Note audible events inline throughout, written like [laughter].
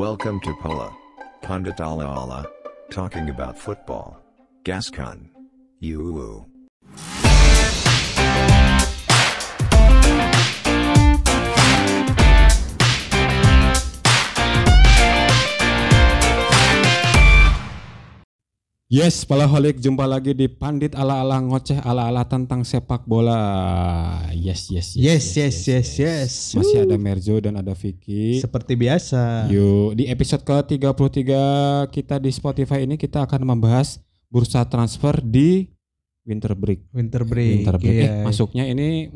Welcome to Pola. Pundit Ala Ala. Talking about football. Gascon. You. Yes, Holik jumpa lagi di Pandit ala-ala ngoceh ala-ala tentang sepak bola. Yes, yes, Yes, yes, yes, yes. Masih ada Merjo dan ada Vicky. Seperti biasa. Yuk, di episode ke-33 kita di Spotify ini kita akan membahas bursa transfer di winter break. Winter break. Winter break. Iya. Eh, masuknya ini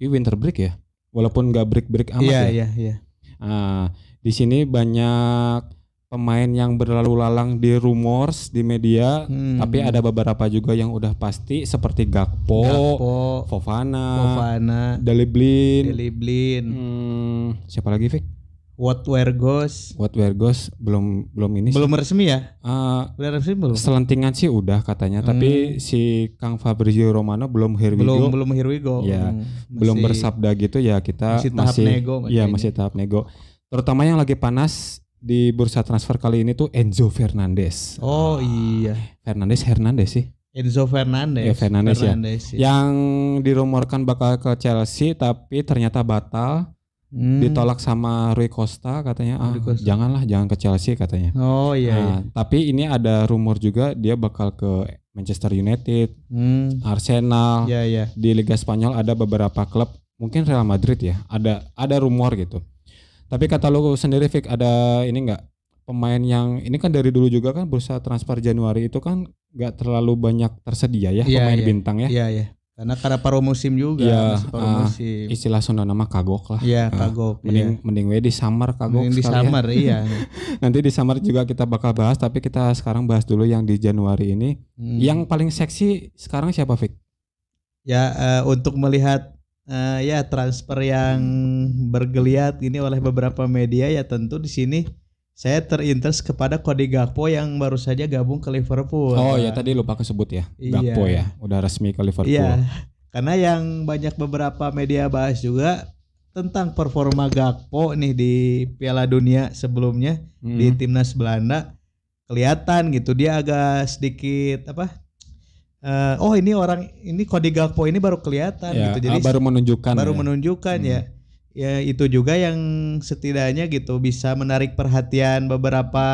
ini winter break ya. Walaupun nggak break-break amat Iya, ya. iya, iya. Nah, di sini banyak pemain yang berlalu lalang di rumors di media, Hmm. tapi ada beberapa juga yang udah pasti seperti Gakpo, Gakpo, Fofana, Fofana, Dali Blin, Deli Blin, hmm, siapa lagi Vic? What Where Goes. What Where Goes belum belum ini sih. Belum resmi ya? Ah, Belum resmi belum? selentingan sih udah katanya, tapi si Kang Fabrizio Romano belum here we Belum, go. belum here we go. Ya, Hmm, belum masih- bersabda gitu ya kita masih tahap nego masih Iya ini. masih tahap nego. Terutama yang lagi panas di bursa transfer kali ini tuh Enzo Fernandez. Oh iya. Fernandez Hernandez sih. Enzo Fernandez. Ya, Fernandes ya. ya. Yang dirumorkan bakal ke Chelsea tapi ternyata batal, Hmm. ditolak sama Rui Costa katanya. Ah, Rui Costa. janganlah jangan ke Chelsea katanya. Oh iya. iya. Nah, tapi ini ada rumor juga dia bakal ke Manchester United, Hmm. Arsenal. Iya, iya. Di Liga Spanyol ada beberapa klub, mungkin Real Madrid ya. Ada ada rumor gitu. Tapi kata lu sendiri Vic ada ini enggak pemain yang ini kan dari dulu juga kan bursa transfer Januari itu kan nggak terlalu banyak tersedia ya Iya, pemain iya. bintang ya. Iya, iya. Karena karena paruh musim juga, Iya, masih paruh ah, musim. Istilah Sunda nama kagok lah. Iya, Ah, kagok. Mending iya. mending we di samar kagok Mending di summer, [laughs] iya. Nanti di samar juga kita bakal bahas tapi kita sekarang bahas dulu yang di Januari ini. Hmm. Yang paling seksi sekarang siapa Vic? ya eh, untuk melihat eh, ya transfer yang bergeliat ini oleh beberapa media ya tentu di sini saya terinterest kepada Cody Gakpo yang baru saja gabung ke Liverpool. Oh ya tadi lupa kesebut ya. Iya. Gakpo ya. Udah resmi ke Liverpool. Iya. Karena yang banyak beberapa media bahas juga tentang performa Gakpo nih di Piala Dunia sebelumnya Hmm. di timnas Belanda kelihatan gitu dia agak sedikit apa eh, oh ini orang ini Cody Gakpo ini baru kelihatan Ya, gitu jadi ah, baru menunjukkan baru ya. menunjukkan Hmm. ya ya itu juga yang setidaknya gitu bisa menarik perhatian beberapa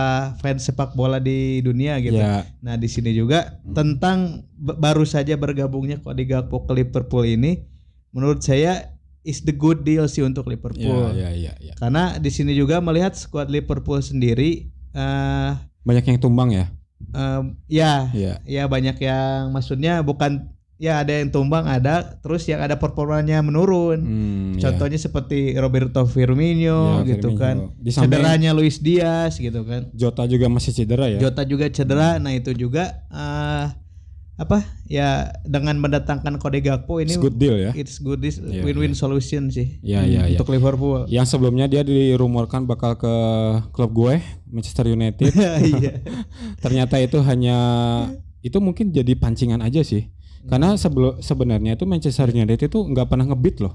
fans sepak bola di dunia gitu Ya, nah di sini juga tentang b- baru saja bergabungnya Cody Gakpo ke Liverpool ini menurut saya is the good deal sih untuk Liverpool ya, ya, ya, ya. karena di sini juga melihat skuad Liverpool sendiri eh Banyak yang tumbang ya. Em, ya Iya. ya banyak yang maksudnya bukan ya ada yang tumbang ada terus yang ada performanya menurun Hmm, ya. contohnya seperti Roberto Firmino Ya, gitu Firmino. kan Di cederanya Luis Diaz gitu kan Jota juga masih cedera ya. Jota juga cedera nah itu juga eh apa ya dengan mendatangkan Cody Gakpo ini It's good deal ya. it's good this Iya, win-win solution sih Iya, hmm, iya, iya. untuk Liverpool Yang sebelumnya dia dirumorkan bakal ke klub gue Manchester United. [laughs] iya [laughs] Ternyata itu hanya itu mungkin jadi pancingan aja sih. Karena sebelum sebenarnya itu Manchester United itu nggak pernah ngebit loh.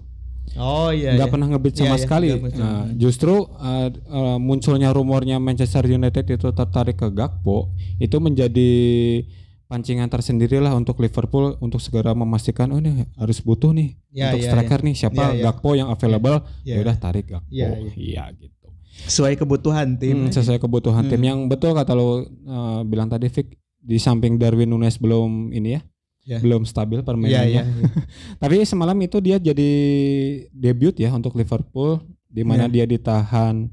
oh iya nggak iya. pernah ngebit sama Iya, iya, sekali. betul. Nah, justru uh, uh, munculnya rumornya Manchester United itu tertarik ke Gakpo itu menjadi pancingan tersendiri lah untuk Liverpool untuk segera memastikan oh ini harus butuh nih Ya, untuk ya, striker nih siapa Ya, ya. Gakpo yang available Ya. ya udah tarik Gakpo. Ya, ya. Iya gitu. sesuai kebutuhan tim Hmm, sesuai kebutuhan tim Hmm. yang betul kata lo uh, bilang tadi Vic di samping Darwin Nunes belum ini ya. Ya. Belum stabil Iya, permainannya. iya, iya. [laughs] Tapi semalam itu dia jadi debut ya untuk Liverpool di mana Iya. dia ditahan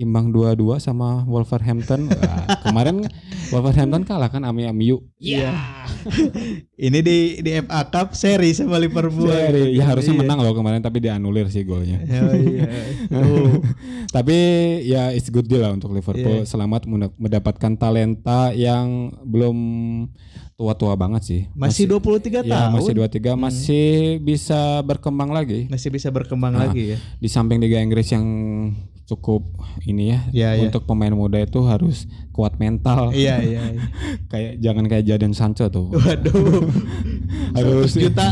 imbang 2-2 sama Wolverhampton. [laughs] Wah, kemarin Wolverhampton kalah kan ami Amiu. Iya. Ini di di FA Cup seri sama Liverpool. Seri. Ya harusnya Iya. menang loh kemarin tapi dianulir sih golnya. [laughs] Oh, iya. Tuh. [laughs] tapi ya it's good deal lah untuk Liverpool. Iya. Selamat menda- mendapatkan talenta yang belum tua-tua banget sih. Masih 23 ya, tahun. masih 23 masih bisa berkembang lagi. Masih bisa berkembang Nah, lagi ya. di samping Liga Inggris yang cukup ini ya Iya, iya. untuk pemain muda itu harus kuat mental Iya, iya. iya. [laughs] kayak jangan kayak Jadon Sancho tuh Waduh. [laughs] harus 100 juta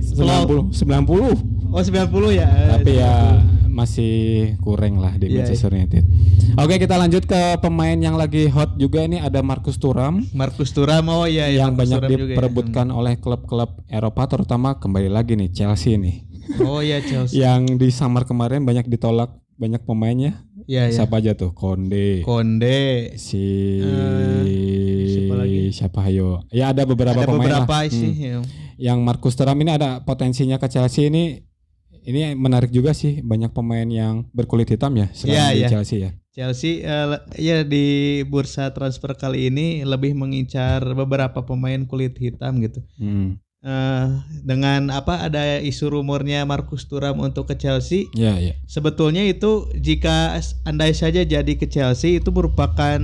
90 90 Oh 90 ya. tapi ya masih kurang lah di Iya, Manchester United Oke kita lanjut ke pemain yang lagi hot juga ini ada Marcus Thuram Marcus Thuram oh iya iya, yang Marcus banyak Thuram ya. diperebutkan oleh klub-klub Eropa terutama kembali lagi nih Chelsea nih Oh iya Chelsea. [laughs] yang di summer kemarin banyak ditolak banyak pemainnya Iya iya. siapa aja tuh Konde Konde. si siapa lagi? siapa ayo ya ada beberapa Ada pemain lah. beberapa Hmm. sih. ya. yang Marcus Thuram ini ada potensinya ke Chelsea ini ini menarik juga sih banyak pemain yang berkulit hitam ya selain Iya, di iya. Chelsea ya Chelsea le- ya di bursa transfer kali ini lebih mengincar beberapa pemain kulit hitam gitu. Hmm. Eh, dengan apa ada isu rumornya Marcus Thuram untuk ke Chelsea, ya ya. Sebetulnya itu jika andai saja jadi ke Chelsea itu merupakan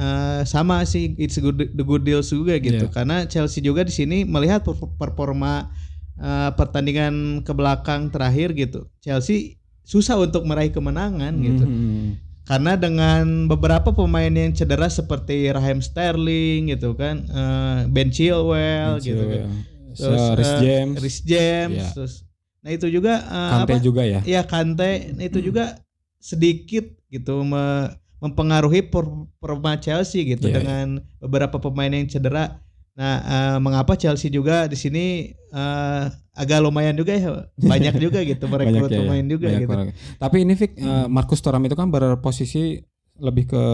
eh, sama sih it's a good, the good deals juga gitu. Iya. karena Chelsea juga di sini melihat per- performa eh, pertandingan ke belakang terakhir gitu. Chelsea susah untuk meraih kemenangan gitu. Hmm. Karena dengan beberapa pemain yang cedera seperti Raheem Sterling gitu kan eh, Ben Chilwell gitu kan. So, Rhys eh, James. Rhys James Iya. terus nah itu juga eh, Kante apa juga ya? Iya Kante. Nah, itu juga sedikit gitu me- mempengaruhi per- performa Chelsea gitu Iya, dengan beberapa pemain yang cedera. Nah, eh, mengapa Chelsea juga di sini eh, agak lumayan juga ya banyak juga gitu [laughs] merekrut ya, ya. pemain juga gitu. banget. Tapi ini Vic, eh, Marcus Thuram itu kan berposisi lebih ke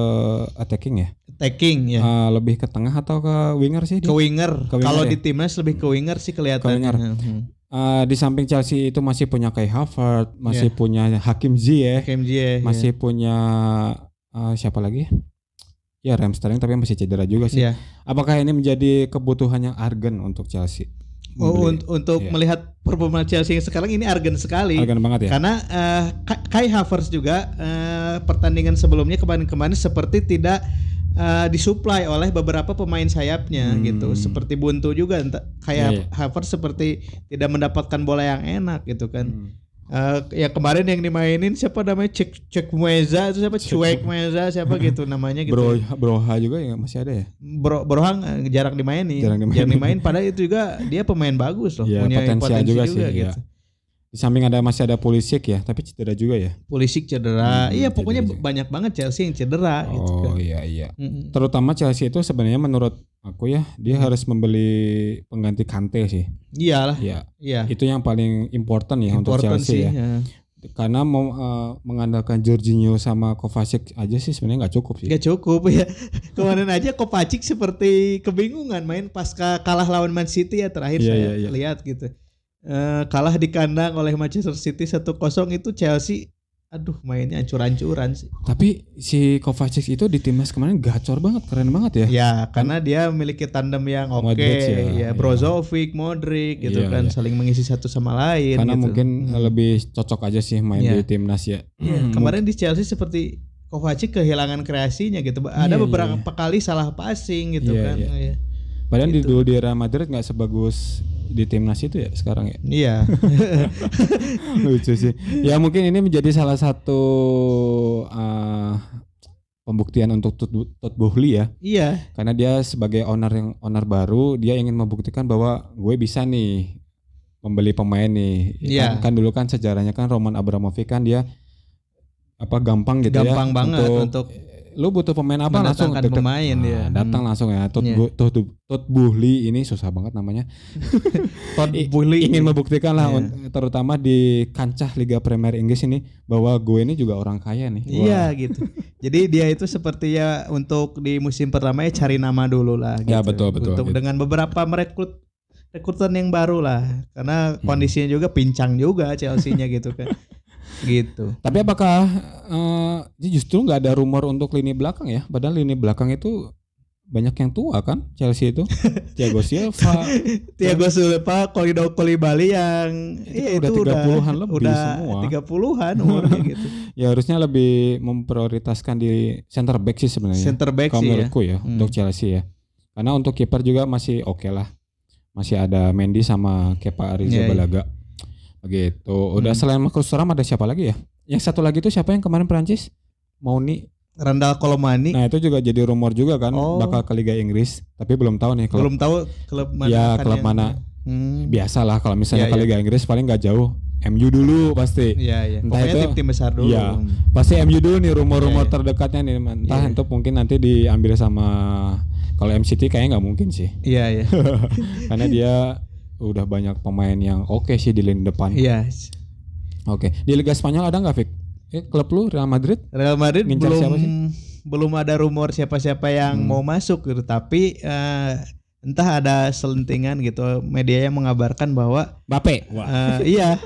attacking ya, Taking ya. Eh, lebih ke tengah atau ke winger sih? ke dia? winger. Ke winger Kalau ya? di timnas lebih ke winger sih kelihatannya. winger. Hmm. Eh, di samping Chelsea itu masih punya Kai Havertz, masih Iya. punya Hakim Ziyech, KMJ ya. masih punya eh, siapa lagi? Ya Raheem Sterling tapi masih cedera juga sih. Iya. Apakah ini menjadi kebutuhan yang urgent untuk Chelsea? Oh, un- untuk Iya. melihat performa Chelsea yang sekarang ini argen sekali. urgent banget ya. Karena Ka- Kai Havertz juga eh, pertandingan sebelumnya kemarin-kemarin seperti tidak eh, disuplai oleh beberapa pemain sayapnya Hmm. gitu. Seperti buntu juga kayak Iya, iya. Havertz seperti tidak mendapatkan bola yang enak gitu kan. Hmm. Eh, ya kemarin yang dimainin siapa namanya Cek Cek Mueza itu siapa Cuek Mueza siapa gitu namanya gitu. Bro Broha juga ya masih ada ya? Bro Brohang eh, jarang dimainin. Jarang dimainin. padahal itu juga dia pemain bagus loh, Iya, punya potensial potensi juga juga, sih, gitu. iya. Di samping ada masih ada Pulisic ya, tapi cedera juga ya. Pulisic cedera. Hmm, iya, pokoknya cedera banyak banget Chelsea yang cedera gitu Oh kan. iya iya. Mm-mm. Terutama Chelsea itu sebenarnya menurut aku ya, dia harus membeli pengganti Kante sih. Iyalah, Ya, iya. itu yang paling important ya untuk Important Chelsea sih. ya. ya. Karena mau eh, mengandalkan Jorginho sama Kovacic aja sih sebenarnya nggak cukup sih. Gak cukup ya. [laughs] Kemarin aja Kovacic seperti kebingungan main pasca kalah lawan Man City ya terakhir Iya, saya iya, iya. lihat gitu. Eh, kalah di kandang oleh Manchester City 1-0 itu Chelsea aduh mainnya ancur-ancuran sih. Tapi si Kovacic itu di timnas kemarin gacor banget, keren banget ya. Ya, karena dia memiliki tandem yang oke Modric ya, ya, iya. Brozovic, Modric gitu Iya, kan iya. saling mengisi satu sama lain Karena gitu. mungkin Hmm. lebih cocok aja sih main Iya. di timnas ya. Hmm, kemarin di Chelsea seperti Kovacic kehilangan kreasinya gitu. Ada Iya, beberapa iya, kali salah passing gitu Iya, kan. Iya. Padahal di Gitu. dulu di Real Madrid nggak sebagus di timnas itu ya sekarang ya. Iya. [laughs] Lucu sih. Ya mungkin ini menjadi salah satu eh, pembuktian untuk Todd Boehly ya. iya. Karena dia sebagai owner yang owner baru, dia ingin membuktikan bahwa gue bisa nih membeli pemain nih. Iya. Kan, kan dulu kan sejarahnya kan Roman Abramovich kan dia apa gampang gitu ya. Gampang banget untuk lu butuh pemain apa langsung deg-deg. pemain. Nah, datang Hmm. langsung ya. Todd, Iya. Bu- Todd, Todd Boehly ini susah banget namanya. [laughs] Todd I- Boehly ingin membuktikan lah un- terutama di kancah Liga Premier Inggris ini bahwa gue ini juga orang kaya nih. Iya gitu. Jadi dia itu seperti ya untuk di musim pertama ya cari nama dulu lah. Gitu. Ya, betul, betul, Untuk gitu. dengan beberapa merekrut rekrutan yang baru lah. Karena Hmm. kondisinya juga pincang juga Chelsea-nya gitu kan. [laughs] gitu. Tapi apakah eh, justru nggak ada rumor untuk lini belakang ya? Padahal lini belakang itu banyak yang tua kan Chelsea itu. [laughs] Thiago Silva. Thiago Silva, Kolido Kolibali yang Itu iya, udah 30-an lebih udah semua. 30-an [laughs] umurnya gitu. ya harusnya lebih memprioritaskan di center back sih sebenarnya. Center back sih ya. menurutku ya, Hmm. untuk Chelsea ya. Karena untuk kiper juga masih oke lah. Masih ada Mendy sama Kepa Iya, iya. Arrizabalaga. Begitu. Udah Hmm. selain Marcus Thuram ada siapa lagi ya? Yang satu lagi itu siapa yang kemarin Prancis? Mauni. Randall Kolomani Nah, itu juga jadi rumor juga kan Oh. bakal ke Liga Inggris, tapi belum tahu nih klub. belum tahu klub mana Ya, klub yang- mana. Hmm. Biasalah kalau misalnya Iya, ke iya. Liga Inggris paling nggak jauh MU dulu pasti. Iya iya. Entah Pokoknya itu- tim besar dulu. Iya. Pasti MU dulu nih rumor-rumor Iya, iya. terdekatnya nih entah Iya. itu mungkin nanti diambil sama kalau MCT kayaknya nggak mungkin sih. Iya iya. [laughs] Karena dia udah banyak pemain yang oke sih di lini depan. Iya. Oke. Di Liga Spanyol ada nggak Fik? Eh, klub lu Real Madrid? Real Madrid Ngincar belum siapa sih? belum ada rumor siapa-siapa yang Hmm. mau masuk gitu, tapi eh, entah ada selentingan gitu media yang mengabarkan bahwa Bape. eh, iya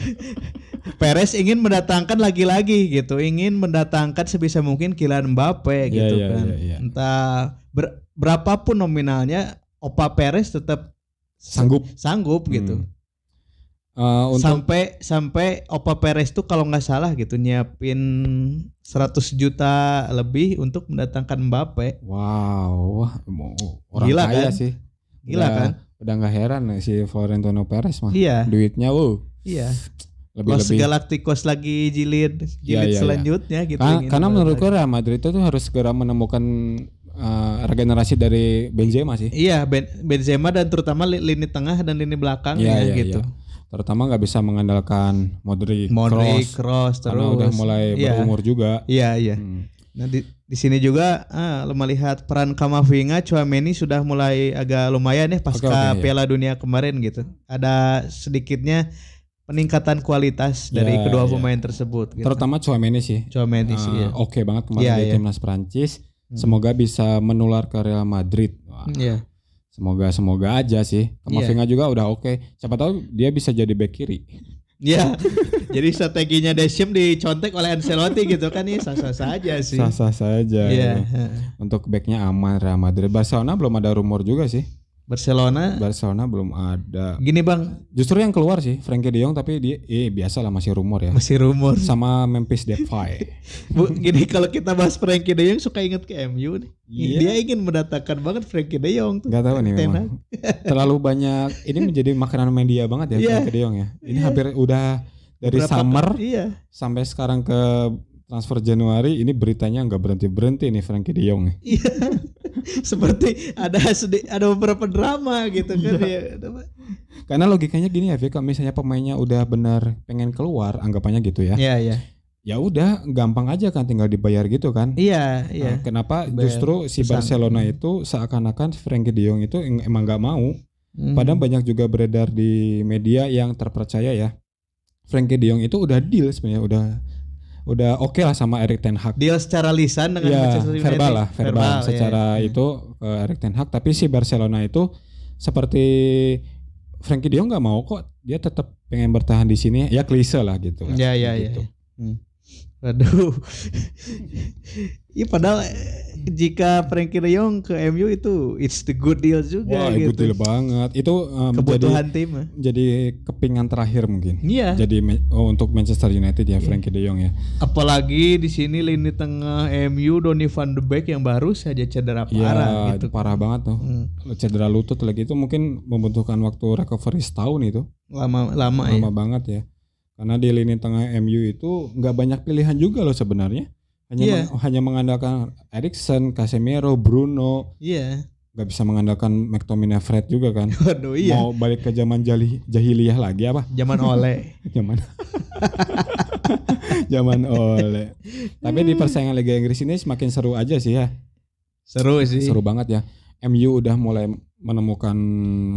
[laughs] Perez ingin mendatangkan lagi-lagi gitu, ingin mendatangkan sebisa mungkin Kylian Mbappe Iya, gitu iya, kan. iya, iya. Entah ber- berapapun nominalnya, Opa Perez tetap Sanggup. sanggup gitu. Hmm. Eh, untuk sampai sampai Opa Perez tuh kalau nggak salah gitu nyiapin 100 juta lebih untuk mendatangkan Mbappe. wow, orang Gila kaya kan? sih. Gila Udah- kan? Udah nggak heran nih si Florentino Perez mah. Iya, Duitnya wow, iya. lebih Los lebih. Galacticos lagi jilid Iya, jilid iya, iya. selanjutnya gitu. Karena, karena menurutku Real Madrid itu harus segera menemukan regenerasi dari Benzema sih. Iya, Ben- Benzema dan terutama li- lini tengah dan lini belakangnya Iya, iya, gitu. iya. Terutama nggak bisa mengandalkan Modric, Modric, Kroos, Kroos terus. karena udah mulai Iya. berumur juga. Iya, iya. Hmm. Nah di di sini juga ah, lo melihat peran Kamavinga, Chouameni sudah mulai agak lumayan ya pasca Oke, oke, iya. Piala Dunia kemarin gitu. Ada sedikitnya peningkatan kualitas dari Ya, kedua ya. pemain tersebut. Gitu. Terutama Chouameni sih. Chouameni sih. Eh, ya. Oke banget kemarin Iya, di iya. timnas Prancis. Hmm. Semoga bisa menular ke Real Madrid. Wah, Iya. Semoga semoga aja sih. Kamavinga juga udah oke. Siapa tahu dia bisa jadi back kiri. Iya. [laughs] Jadi strateginya Deschamps dicontek oleh Ancelotti gitu kan ya sah-sah saja sih. Sah-sah saja. Iya. ya. Untuk backnya aman Real Madrid. Barcelona belum ada rumor juga sih. Barcelona Barcelona belum ada. gini Bang, Justru yang keluar sih Frankie De Jong tapi dia eh biasa lah masih rumor ya. masih rumor. Sama Memphis Depay. [laughs] Bu, gini kalau kita bahas Frankie De Jong suka inget ke MU nih. Iya. Dia ingin mendatangkan banget Frankie De Jong tuh. Gak tahu nih memang. Terlalu banyak ini menjadi makanan media banget ya Iya. Frankie De Jong ya. Ini Iya. hampir udah dari Berapa- summer Iya. sampai sekarang ke transfer Januari ini beritanya nggak berhenti berhenti nih Frankie De Jong. Iya. [laughs] Seperti ada sedi- ada beberapa drama gitu kan ya. Karena logikanya gini ya, kalau misalnya pemainnya udah benar pengen keluar, anggapannya gitu ya. Iya, iya. Ya udah, gampang aja kan tinggal dibayar gitu kan. Iya, iya. Nah, kenapa Dibayar justru si besar. Barcelona itu seakan-akan Frankie De Jong itu em- emang nggak mau. Hmm. Padahal banyak juga beredar di media yang terpercaya ya. Frankie De Jong itu udah deal sebenarnya udah udah oke lah sama Erik Ten Hag. deal secara lisan dengan Ya, Manchester United. verbal lah, verbal, iya, secara iya. itu ke Erik Ten Hag. Tapi si Barcelona itu seperti Frankie De Jong nggak mau kok, dia tetap pengen bertahan di sini. Ya klise lah gitu. lah. Iya, iya, iya. Gitu. Hmm. Waduh. [laughs] Iya padahal jika Frankie De Jong ke MU itu it's the good deal juga Wah, gitu. good deal banget. Itu um, jadi Kebutuhan tim. jadi kepingan terakhir mungkin. Iya. Jadi oh, untuk Manchester United ya Frankie De Jong ya. Apalagi di sini lini tengah MU Donny van de Beek yang baru saja cedera Iya, parah gitu. itu parah banget tuh. Hmm. Cedera lutut lagi itu mungkin membutuhkan waktu recovery setahun itu. Lama lama ya. Lama banget ya. Karena di lini tengah MU itu nggak banyak pilihan juga loh sebenarnya. Hanya Iya. meng- hanya mengandalkan Erikson, Casemiro, Bruno, Iya. nggak bisa mengandalkan McTominay, Fred juga kan. [laughs] Waduh iya. Mau balik ke zaman jali, jahiliyah lagi apa? Zaman oleh. [laughs] Zaman [laughs] zaman oleh. Tapi di persaingan Liga Inggris ini semakin seru aja sih ya. Seru sih. Seru banget ya. MU udah mulai menemukan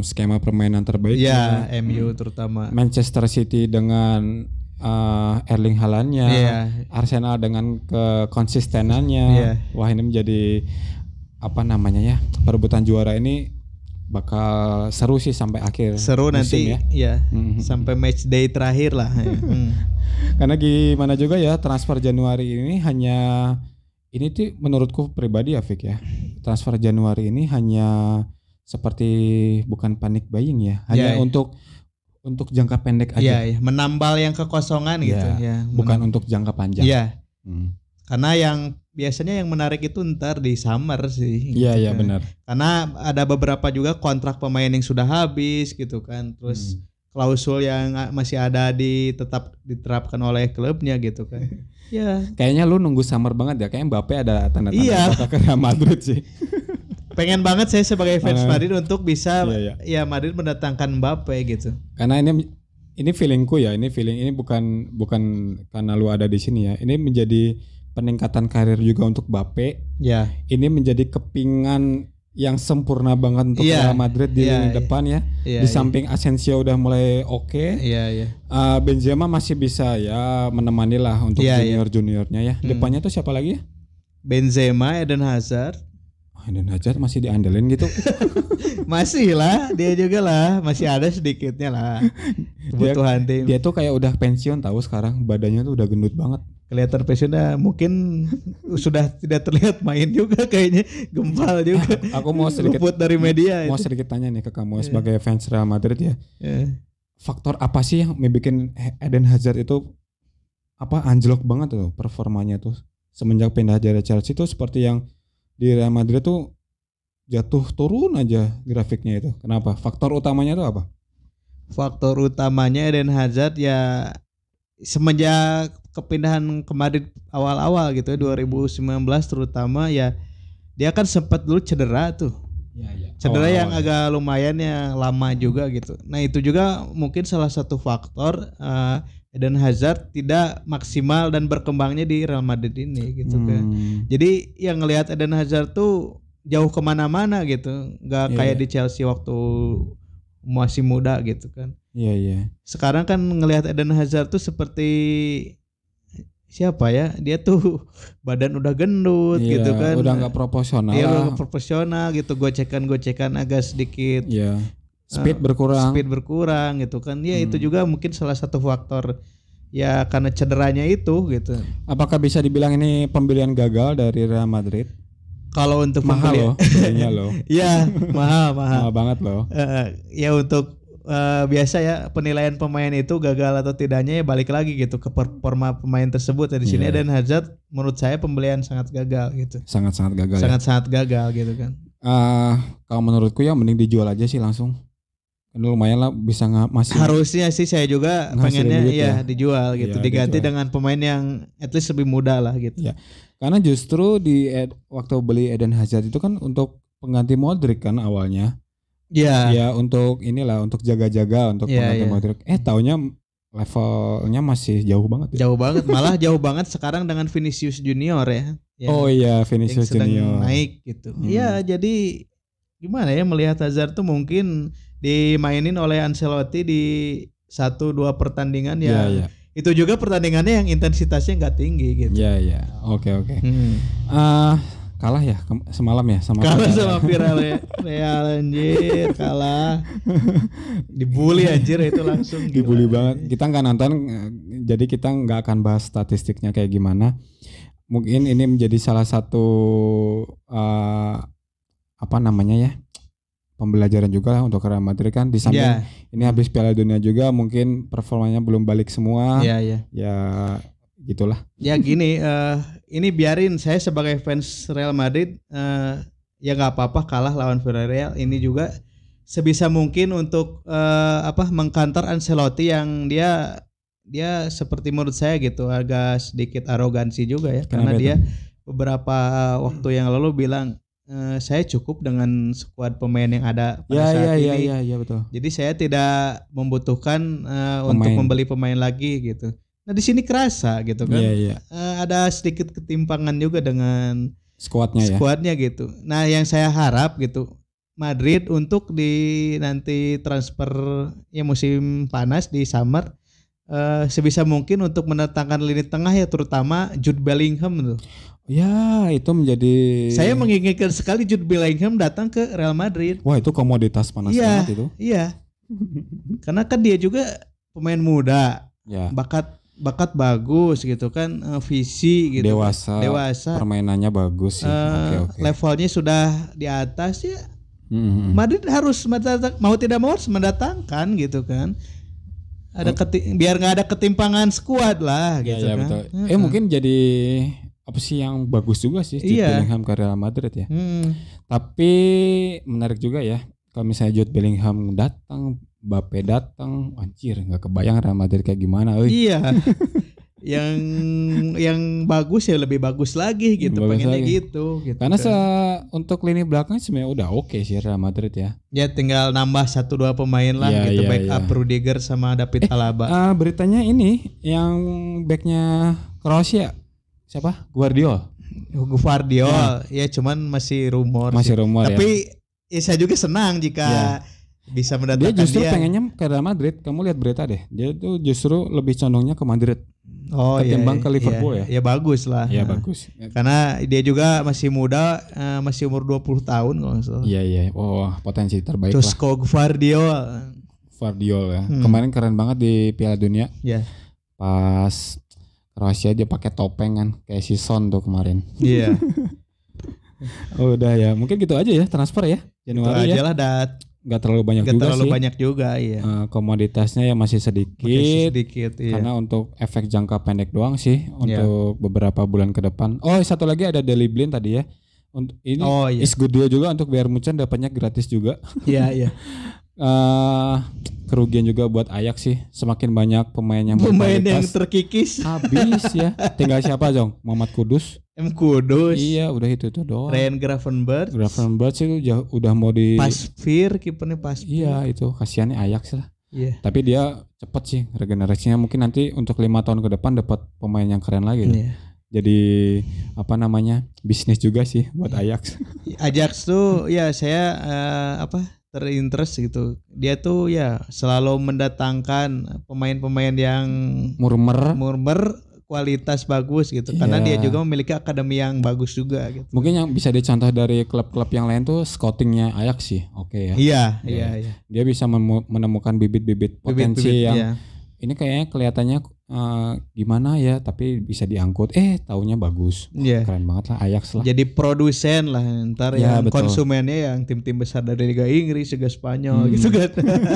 skema permainan terbaiknya. Iya, MU terutama. Manchester City dengan uh, Erling Haalandnya, Iya. Arsenal dengan kekonsistenannya. Iya. Wah ini menjadi apa namanya ya perebutan juara ini bakal seru sih sampai akhir Seru musim nanti ya. ya. Mhm. Sampai match day terakhir lah. [laughs] Hmm. Karena gimana juga ya transfer Januari ini hanya ini tuh menurutku pribadi ya Fik ya. Transfer Januari ini hanya seperti bukan panik buying ya, hanya Iya, iya. untuk untuk jangka pendek aja. Iya, iya. menambal yang kekosongan gitu Iya. ya. bukan Menam- untuk jangka panjang. Iya. Hmm. Karena yang biasanya yang menarik itu ntar di summer sih. Iya gitu iya kan. benar. Karena ada beberapa juga kontrak pemain yang sudah habis gitu kan. Terus Hmm. klausul yang masih ada di tetap diterapkan oleh klubnya gitu kan. [laughs] ya, Kayaknya lu nunggu summer banget ya. Kayak Mbappe ada tanda-tanda Iya. ke Madrid sih. [laughs] pengen banget saya sebagai fans Eh, Madrid untuk bisa iya, iya. ya Madrid mendatangkan Mbappe gitu. Karena ini ini feelingku ya, ini feeling ini bukan bukan karena lu ada di sini ya. Ini menjadi peningkatan karir juga untuk Bape. Ya. Ini menjadi kepingan yang sempurna banget untuk Iya, Real Madrid di iya, lini iya. depan ya. Iya. di samping Asensio udah mulai oke, Iya, iya. eh, Benzema masih bisa ya menemani lah untuk Iya, iya. junior juniornya ya. Hmm. Depannya tuh siapa lagi ya? Benzema, Eden Hazard. Eden Hazard masih diandelin gitu. [laughs] Masih lah, dia juga lah, masih ada sedikitnya lah. [laughs] Kebutuhan tim. Dia tuh kayak udah pensiun tahu sekarang badannya tuh udah gendut banget. Kelihatan pensiunnya mungkin sudah tidak terlihat main juga kayaknya gempal [laughs] juga. Aku mau sedikit Luput dari media mau itu. sedikit tanya nih ke kamu Iya. sebagai fans Real Madrid ya. Ya. Faktor apa sih yang bikin Eden Hazard itu apa anjlok banget tuh performanya tuh semenjak pindah dari Chelsea tuh seperti yang di Real Madrid tuh jatuh turun aja grafiknya itu. Kenapa? Faktor utamanya tuh apa? Faktor utamanya Eden Hazard ya semenjak kepindahan ke Madrid awal-awal gitu ya 2019 terutama ya dia kan sempat dulu cedera tuh. Ya, ya. Cedera yang agak lumayan yang lama juga gitu. Nah itu juga mungkin salah satu faktor eh, Eden Hazard tidak maksimal dan berkembangnya di Real Madrid ini gitu kan. Hmm. Jadi yang ngelihat Eden Hazard tuh jauh ke mana-mana gitu, nggak Iya, kayak iya. di Chelsea waktu masih muda gitu kan. Iya iya. Sekarang kan ngelihat Eden Hazard tuh seperti siapa ya? Dia tuh [laughs] badan udah gendut Iya, gitu kan. Udah nggak proporsional. Lah. udah profesional gitu, gocekan-gocekan agak sedikit Iya. Speed Eh, berkurang. speed berkurang gitu kan. Ya itu Hmm. juga mungkin salah satu faktor ya karena cederanya itu gitu. Apakah bisa dibilang ini pembelian gagal dari Real Madrid? Kalau untuk Mahal loh, belinya loh. Iya, [laughs] mahal, mahal. Mahal banget loh. Eh, ya untuk eh, biasa ya penilaian pemain itu gagal atau tidaknya ya balik lagi gitu ke performa pemain tersebut. Ya, di sini Iya. Eden Hazard menurut saya pembelian sangat gagal gitu. Sangat-sangat gagal. ya. Sangat-sangat gagal gitu kan. Eh, kalau menurutku ya mending dijual aja sih langsung. Kan lumayan lah bisa nggak masih Harusnya sih saya juga pengennya duit ya, ya. dijual gitu, Iya, diganti dijual. dengan pemain yang at least lebih muda lah gitu. Iya. karena justru di Ed- waktu beli Eden Hazard itu kan untuk pengganti Modric kan awalnya. Iya. Ya untuk inilah untuk jaga-jaga untuk Iya, pengganti iya. Modric. Eh taunya levelnya masih jauh banget. ya. Jauh banget, malah jauh banget sekarang dengan Vinicius Junior ya. Yang- oh iya yang Vinicius sedang Junior. naik gitu. Hmm. Iya, jadi gimana ya melihat Hazard tuh mungkin dimainin oleh Ancelotti di satu dua pertandingan ya. iya. Itu juga pertandingannya yang intensitasnya nggak tinggi gitu. Iya iya. Oke oke. Hmm. Ah, kalah ya semalam ya sama Kalah Villarreal. sama Viral [laughs] Real anjir, kalah. Dibully [laughs] anjir itu langsung gila. dibully banget. Kita nggak nonton, jadi kita nggak akan bahas statistiknya kayak gimana. Mungkin ini menjadi salah satu eh, apa namanya ya pembelajaran juga lah untuk Real Madrid kan di samping Iya, ini habis Piala Dunia juga mungkin performanya belum balik semua. iya, iya. Ya gitulah. Ya gini, eh ini biarin saya sebagai fans Real Madrid eh ya nggak apa-apa kalah lawan Villarreal. Ini juga sebisa mungkin untuk eh, apa mengkantor Ancelotti yang dia dia seperti menurut saya gitu agak sedikit arogansi juga ya karena Kenapa dia beberapa waktu yang lalu bilang eh, saya cukup dengan skuad pemain yang ada pada Ya saat ya ya ini. ya ya betul. Jadi saya tidak membutuhkan eh, untuk membeli pemain lagi gitu. Nah di sini kerasa gitu kan. Iya iya. Eh, ada sedikit ketimpangan juga dengan Skuadnya ya. skuadnya gitu. Nah, yang saya harap gitu Madrid untuk di nanti transfer ya musim panas di summer eh, sebisa mungkin untuk mendatangkan lini tengah ya terutama Jude Bellingham tuh. Ya itu menjadi. Saya menginginkan sekali Jude Bellingham datang ke Real Madrid. Wah itu komoditas panas Iya. banget itu. Iya. Karena kan dia juga pemain muda, Ya. bakat bakat bagus gitu kan, eh, visi gitu. Dewasa. Dewasa. Permainannya bagus sih. Eh, Oke oke. levelnya sudah di atas ya Hmm. Madrid harus mau tidak mau harus mendatangkan gitu kan ada keti- biar nggak ada ketimpangan skuad lah Ya, gitu ya, kan betul. Eh mungkin jadi opsi yang bagus juga sih Jude Iya. Bellingham ke Real Madrid ya. Hmm. Tapi menarik juga ya kalau misalnya Jude Bellingham datang, Mbappe datang, anjir nggak kebayang Real Madrid kayak gimana. euy. iya [laughs] yang yang bagus ya lebih bagus lagi gitu Bagus pengennya lagi. gitu gitu Karena se untuk lini belakang sebenarnya udah oke sih Real Madrid ya. ya tinggal nambah satu dua pemain lah Iya, gitu iya, backup iya. Rudiger sama David Alaba Ah, beritanya ini yang backnya Kroasia siapa? Guardiol. Hugo Vardiol ya cuman masih rumor Masih sih. rumor ya. tapi ya saya juga senang jika bisa Dia mendatangkan dia, justru pengennya ke Real Madrid. Kamu lihat berita deh. Dia tuh justru lebih condongnya ke Madrid. oh, iya, ketimbang ke iya, Liverpool iya. ya. ya bagus lah Iya Nah, bagus. karena dia juga masih muda eh, masih umur 20 tahun kalau nggak salah Iya iya. Oh potensi terbaik lah. Dusko Vardiol Guardiol ya. Hmm. Kemarin keren banget di Piala Dunia. ya Pas Kroasia dia pakai topeng kan kayak si Son tuh kemarin. iya Oh, [laughs] udah ya. Mungkin gitu aja ya transfer ya. itu Januari aja ya. lah dat Nggak terlalu banyak Gak juga terlalu sih. banyak juga iya Eh, komoditasnya ya masih sedikit. Masih sedikit iya. Karena untuk efek jangka pendek doang sih untuk beberapa bulan ke depan. Oh, satu lagi ada Deli Blin tadi ya. Untuk ini oh iya is good deal juga untuk Bayern Munchen dapatnya gratis juga. iya iya [laughs] eh kerugian juga buat Ajax sih. Semakin banyak pemain yang pemain yang terkikis habis ya. Tinggal siapa, Jong? Muhammad Kudus. M Kudus Iya, udah itu tuh doang. Ryan Gravenberch Gravenberch itu jauh- udah mau di Pasveer kipernya Pasveer Iya, itu kasihannya Ajax lah. iya Tapi dia cepet sih regenerasinya mungkin nanti untuk lima tahun ke depan dapat pemain yang keren lagi. Iya. Jadi apa namanya bisnis juga sih buat Iya. Ajax. Ajax tuh ya saya eh, apa terinterest gitu dia tuh ya selalu mendatangkan pemain-pemain yang Murmer. murmer kualitas bagus gitu karena Iya. dia juga memiliki akademi yang bagus juga gitu Mungkin yang bisa dicontoh dari klub-klub yang lain tuh scoutingnya Ajax sih. Oke ya. iya Iya. iya iya Dia bisa menemukan bibit-bibit potensi Bibit-bibit, yang iya. Ini kayaknya kelihatannya eh, gimana ya tapi bisa diangkut. Eh taunya bagus. Iya. Keren banget lah Ajax lah. jadi produsen lah ntar Ya, yang betul. konsumennya yang tim-tim besar dari Liga Inggris Liga Spanyol Hmm. gitu kan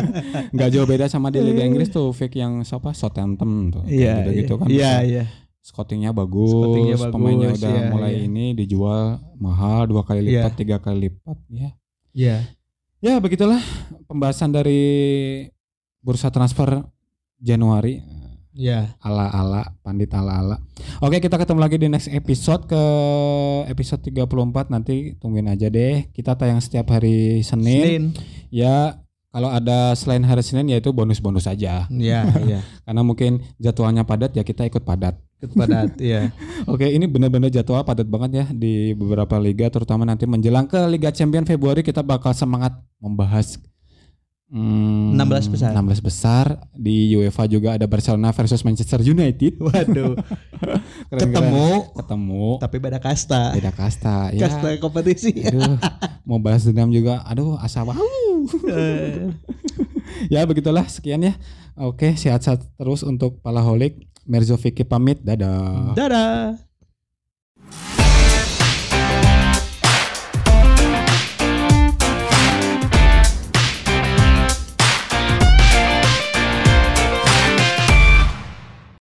[laughs] nggak jauh beda sama di Liga Inggris tuh fake yang siapa Southampton tuh iya gitu, gitu kan iya bisa. iya scoutingnya bagus, Scoutingnya bagus, pemainnya udah iya, mulai iya. ini dijual mahal dua kali Iya. lipat tiga kali lipat ya iya ya begitulah pembahasan dari bursa transfer Januari. Iya. Ala ala pandit ala ala. Oke kita ketemu lagi di next episode ke episode 34 nanti tungguin aja deh. Kita tayang setiap hari Senin, Senin. Ya kalau ada selain hari Senin yaitu bonus-bonus aja. Iya [laughs] iya. Karena mungkin jadwalnya padat ya kita ikut padat. Kepada [laughs] iya. Oke, ini benar-benar jadwal padat banget ya di beberapa liga, terutama nanti menjelang ke Liga Champion Februari kita bakal semangat membahas hmm, 16 besar. 16 besar di UEFA juga ada Barcelona versus Manchester United. [laughs] waduh Keren-keren. ketemu ketemu tapi beda kasta beda kasta ya. kasta kompetisi Aduh, mau balas dendam juga. Aduh, asa wow. [laughs] Ya begitulah sekian ya. Oke, sehat-sehat terus untuk Palaholik. Merzo Vicky pamit. Dadah. dadah